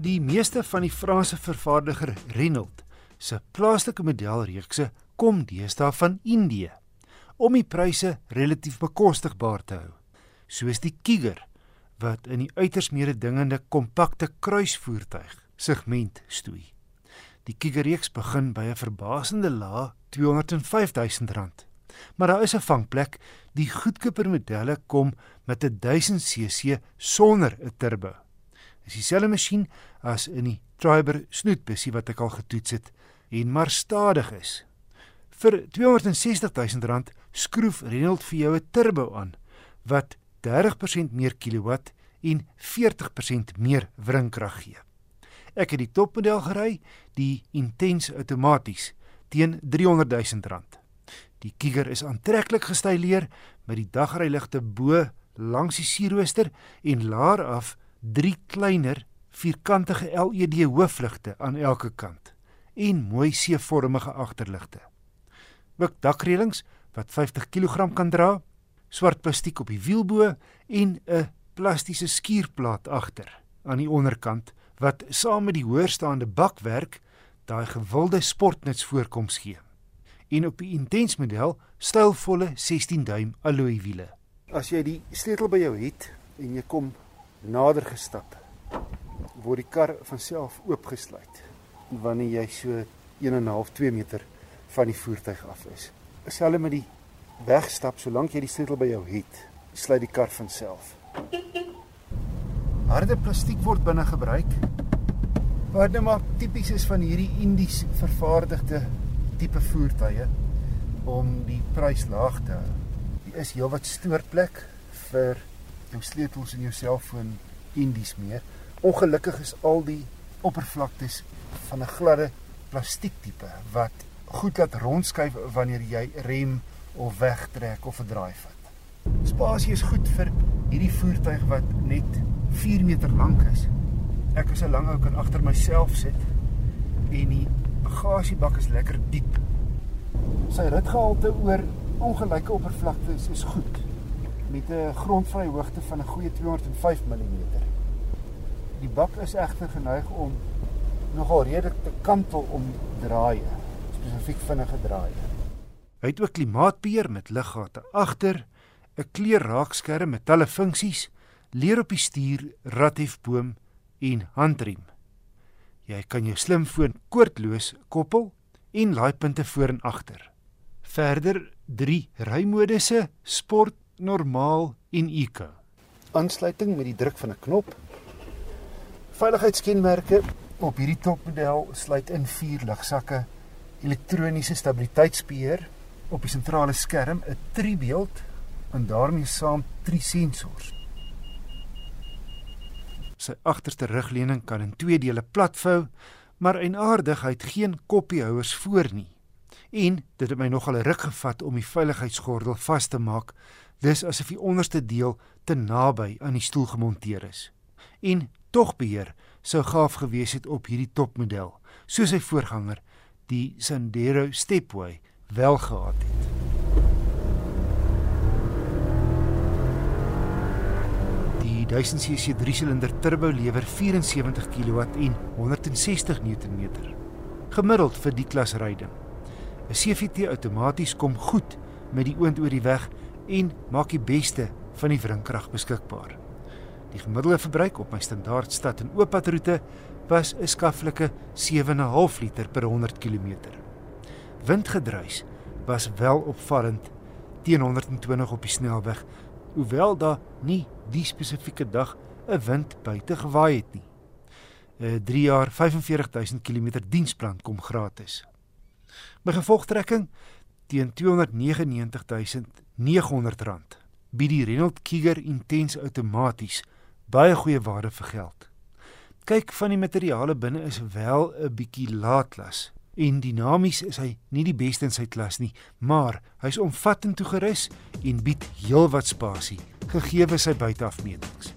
Die meeste van die Franse vervaardiger Renault se plaaslike modelreekse kom deesdae van Indië om die pryse relatief bekostigbaar te hou. Soos die Kiger wat in die uiters mededingende kompakte kruisvoertuig segment stoei. Die Kiger reeks begin by 'n verbasende lae R205 000. Maar daar is 'n vangplek. Die goedkoper modelle kom met 'n 1000cc sonder 'n turbo is dieselfde masjien as in die Triber snoetbusie wat ek al getoets het en maar stadig is. Vir R260 000 skroef Renault vir jou 'n turbo aan wat 30% meer kilowatt en 40% meer wringkrag gee. Ek het die topmodel gery, die Intense outomaties teen R300 000. Die Kiger is aantreklik gestyleer met die dagryligte bo langs die sierrooster en laer af drie kleiner vierkantige LED hoofligte aan elke kant en mooi C-vormige agterligte. Ook dakreëlings wat 50 kg kan dra, swart plastiek op die wielbo en 'n plastiese skuurplaat agter aan die onderkant wat saam met die hoërstaande bakwerk daai gewilde sportnuts voorkoms gee. En op die intens model stylvolle 16 duim alloy wiele. As jy die sleutel by jou het en jy kom nader gestap word die kar van self oopgesluit wanneer jy so 1 en 'n half 2 meter van die voertuig af is. Selfs met die wegstap, solank jy die sleutel by jou het, sluit die kar van self. Harde plastiek word binne gebruik. Wat nou maar tipies is van hierdie Indies vervaardigde tipe voertuie om die prys laag te hou. Hier is heelwat stoorplek vir jou sleutels en jou selfoon indies mee. Ongelukkig is al die oppervlaktes van 'n gladde plastiektipe wat goed laat rondskuif wanneer jy rem of wegtrek of 'n draai vat. Spasie is goed vir hierdie voertuig wat net 4 meter lank is. Ek is 'n lang ou kan agter myself sit en die bagasiebak is lekker diep. Sy ritgehalte oor ongelyke oppervlaktes is goed met 'n grondvrye hoogte van 'n goeie 205 mm. Die bak is egter geneig om nogal redelik te kantel om draaie, spesifiek vinnige draaie. Hy het ook klimaatbeheer met liggate agter, 'n kleurraakskerm met talle funksies, leer op die stuur, radhefboom en handrem. Jy kan jou slimfoon koordloos koppel en laaipunte voor en agter. Verder 3 rymodusse: sport, normaal en eco. Aansluiting met die druk van 'n knop. Veiligheidskenmerke op hierdie topmodel sluit in vier ligsakke, elektroniese stabiliteitsbeheer op die sentrale skerm, 'n tribeeld en daarmee saam drie sensors. Sy agterste rugleuning kan in twee dele platvou, maar eienaardigheid geen koppiehouers voor nie. En dit het my nogal 'n ruk gevat om die veiligheidsgordel vas te maak dis asof die onderste deel te naby aan die stoel gemonteer is. En tog beheer sou gaaf gewees het op hierdie topmodel, soos sy voorganger, die Sandero Stepway, wel gehad het. Die 1000cc 3-silinder turbo lewer 74 kW en 160 Nm. Gemiddeld vir die klas ryding. 'n CVT outomaties kom goed met die oond oor die weg en maak die beste van die wringkrag beskikbaar. Die gemiddelde verbruik op my standaard stad en ooppadroete was 'n skaflike 7.5 liter per 100 km. Windgedruis was wel opvallend teen 120 op die snelweg, hoewel daar nie die spesifieke dag 'n wind buite gewaai het nie. 'n 3 jaar 45000 km diensplan kom gratis. My gevolgtrekking teen 299900 rand. Bied die Renault Kiger Intense outomaties baie goeie waarde vir geld. Kyk van die materiale binne is wel 'n bietjie laatlas en dinamies is hy nie die beste in sy klas nie, maar hy's omvattend toegerus en bied heelwat spasie gegee sy buiteafmetings.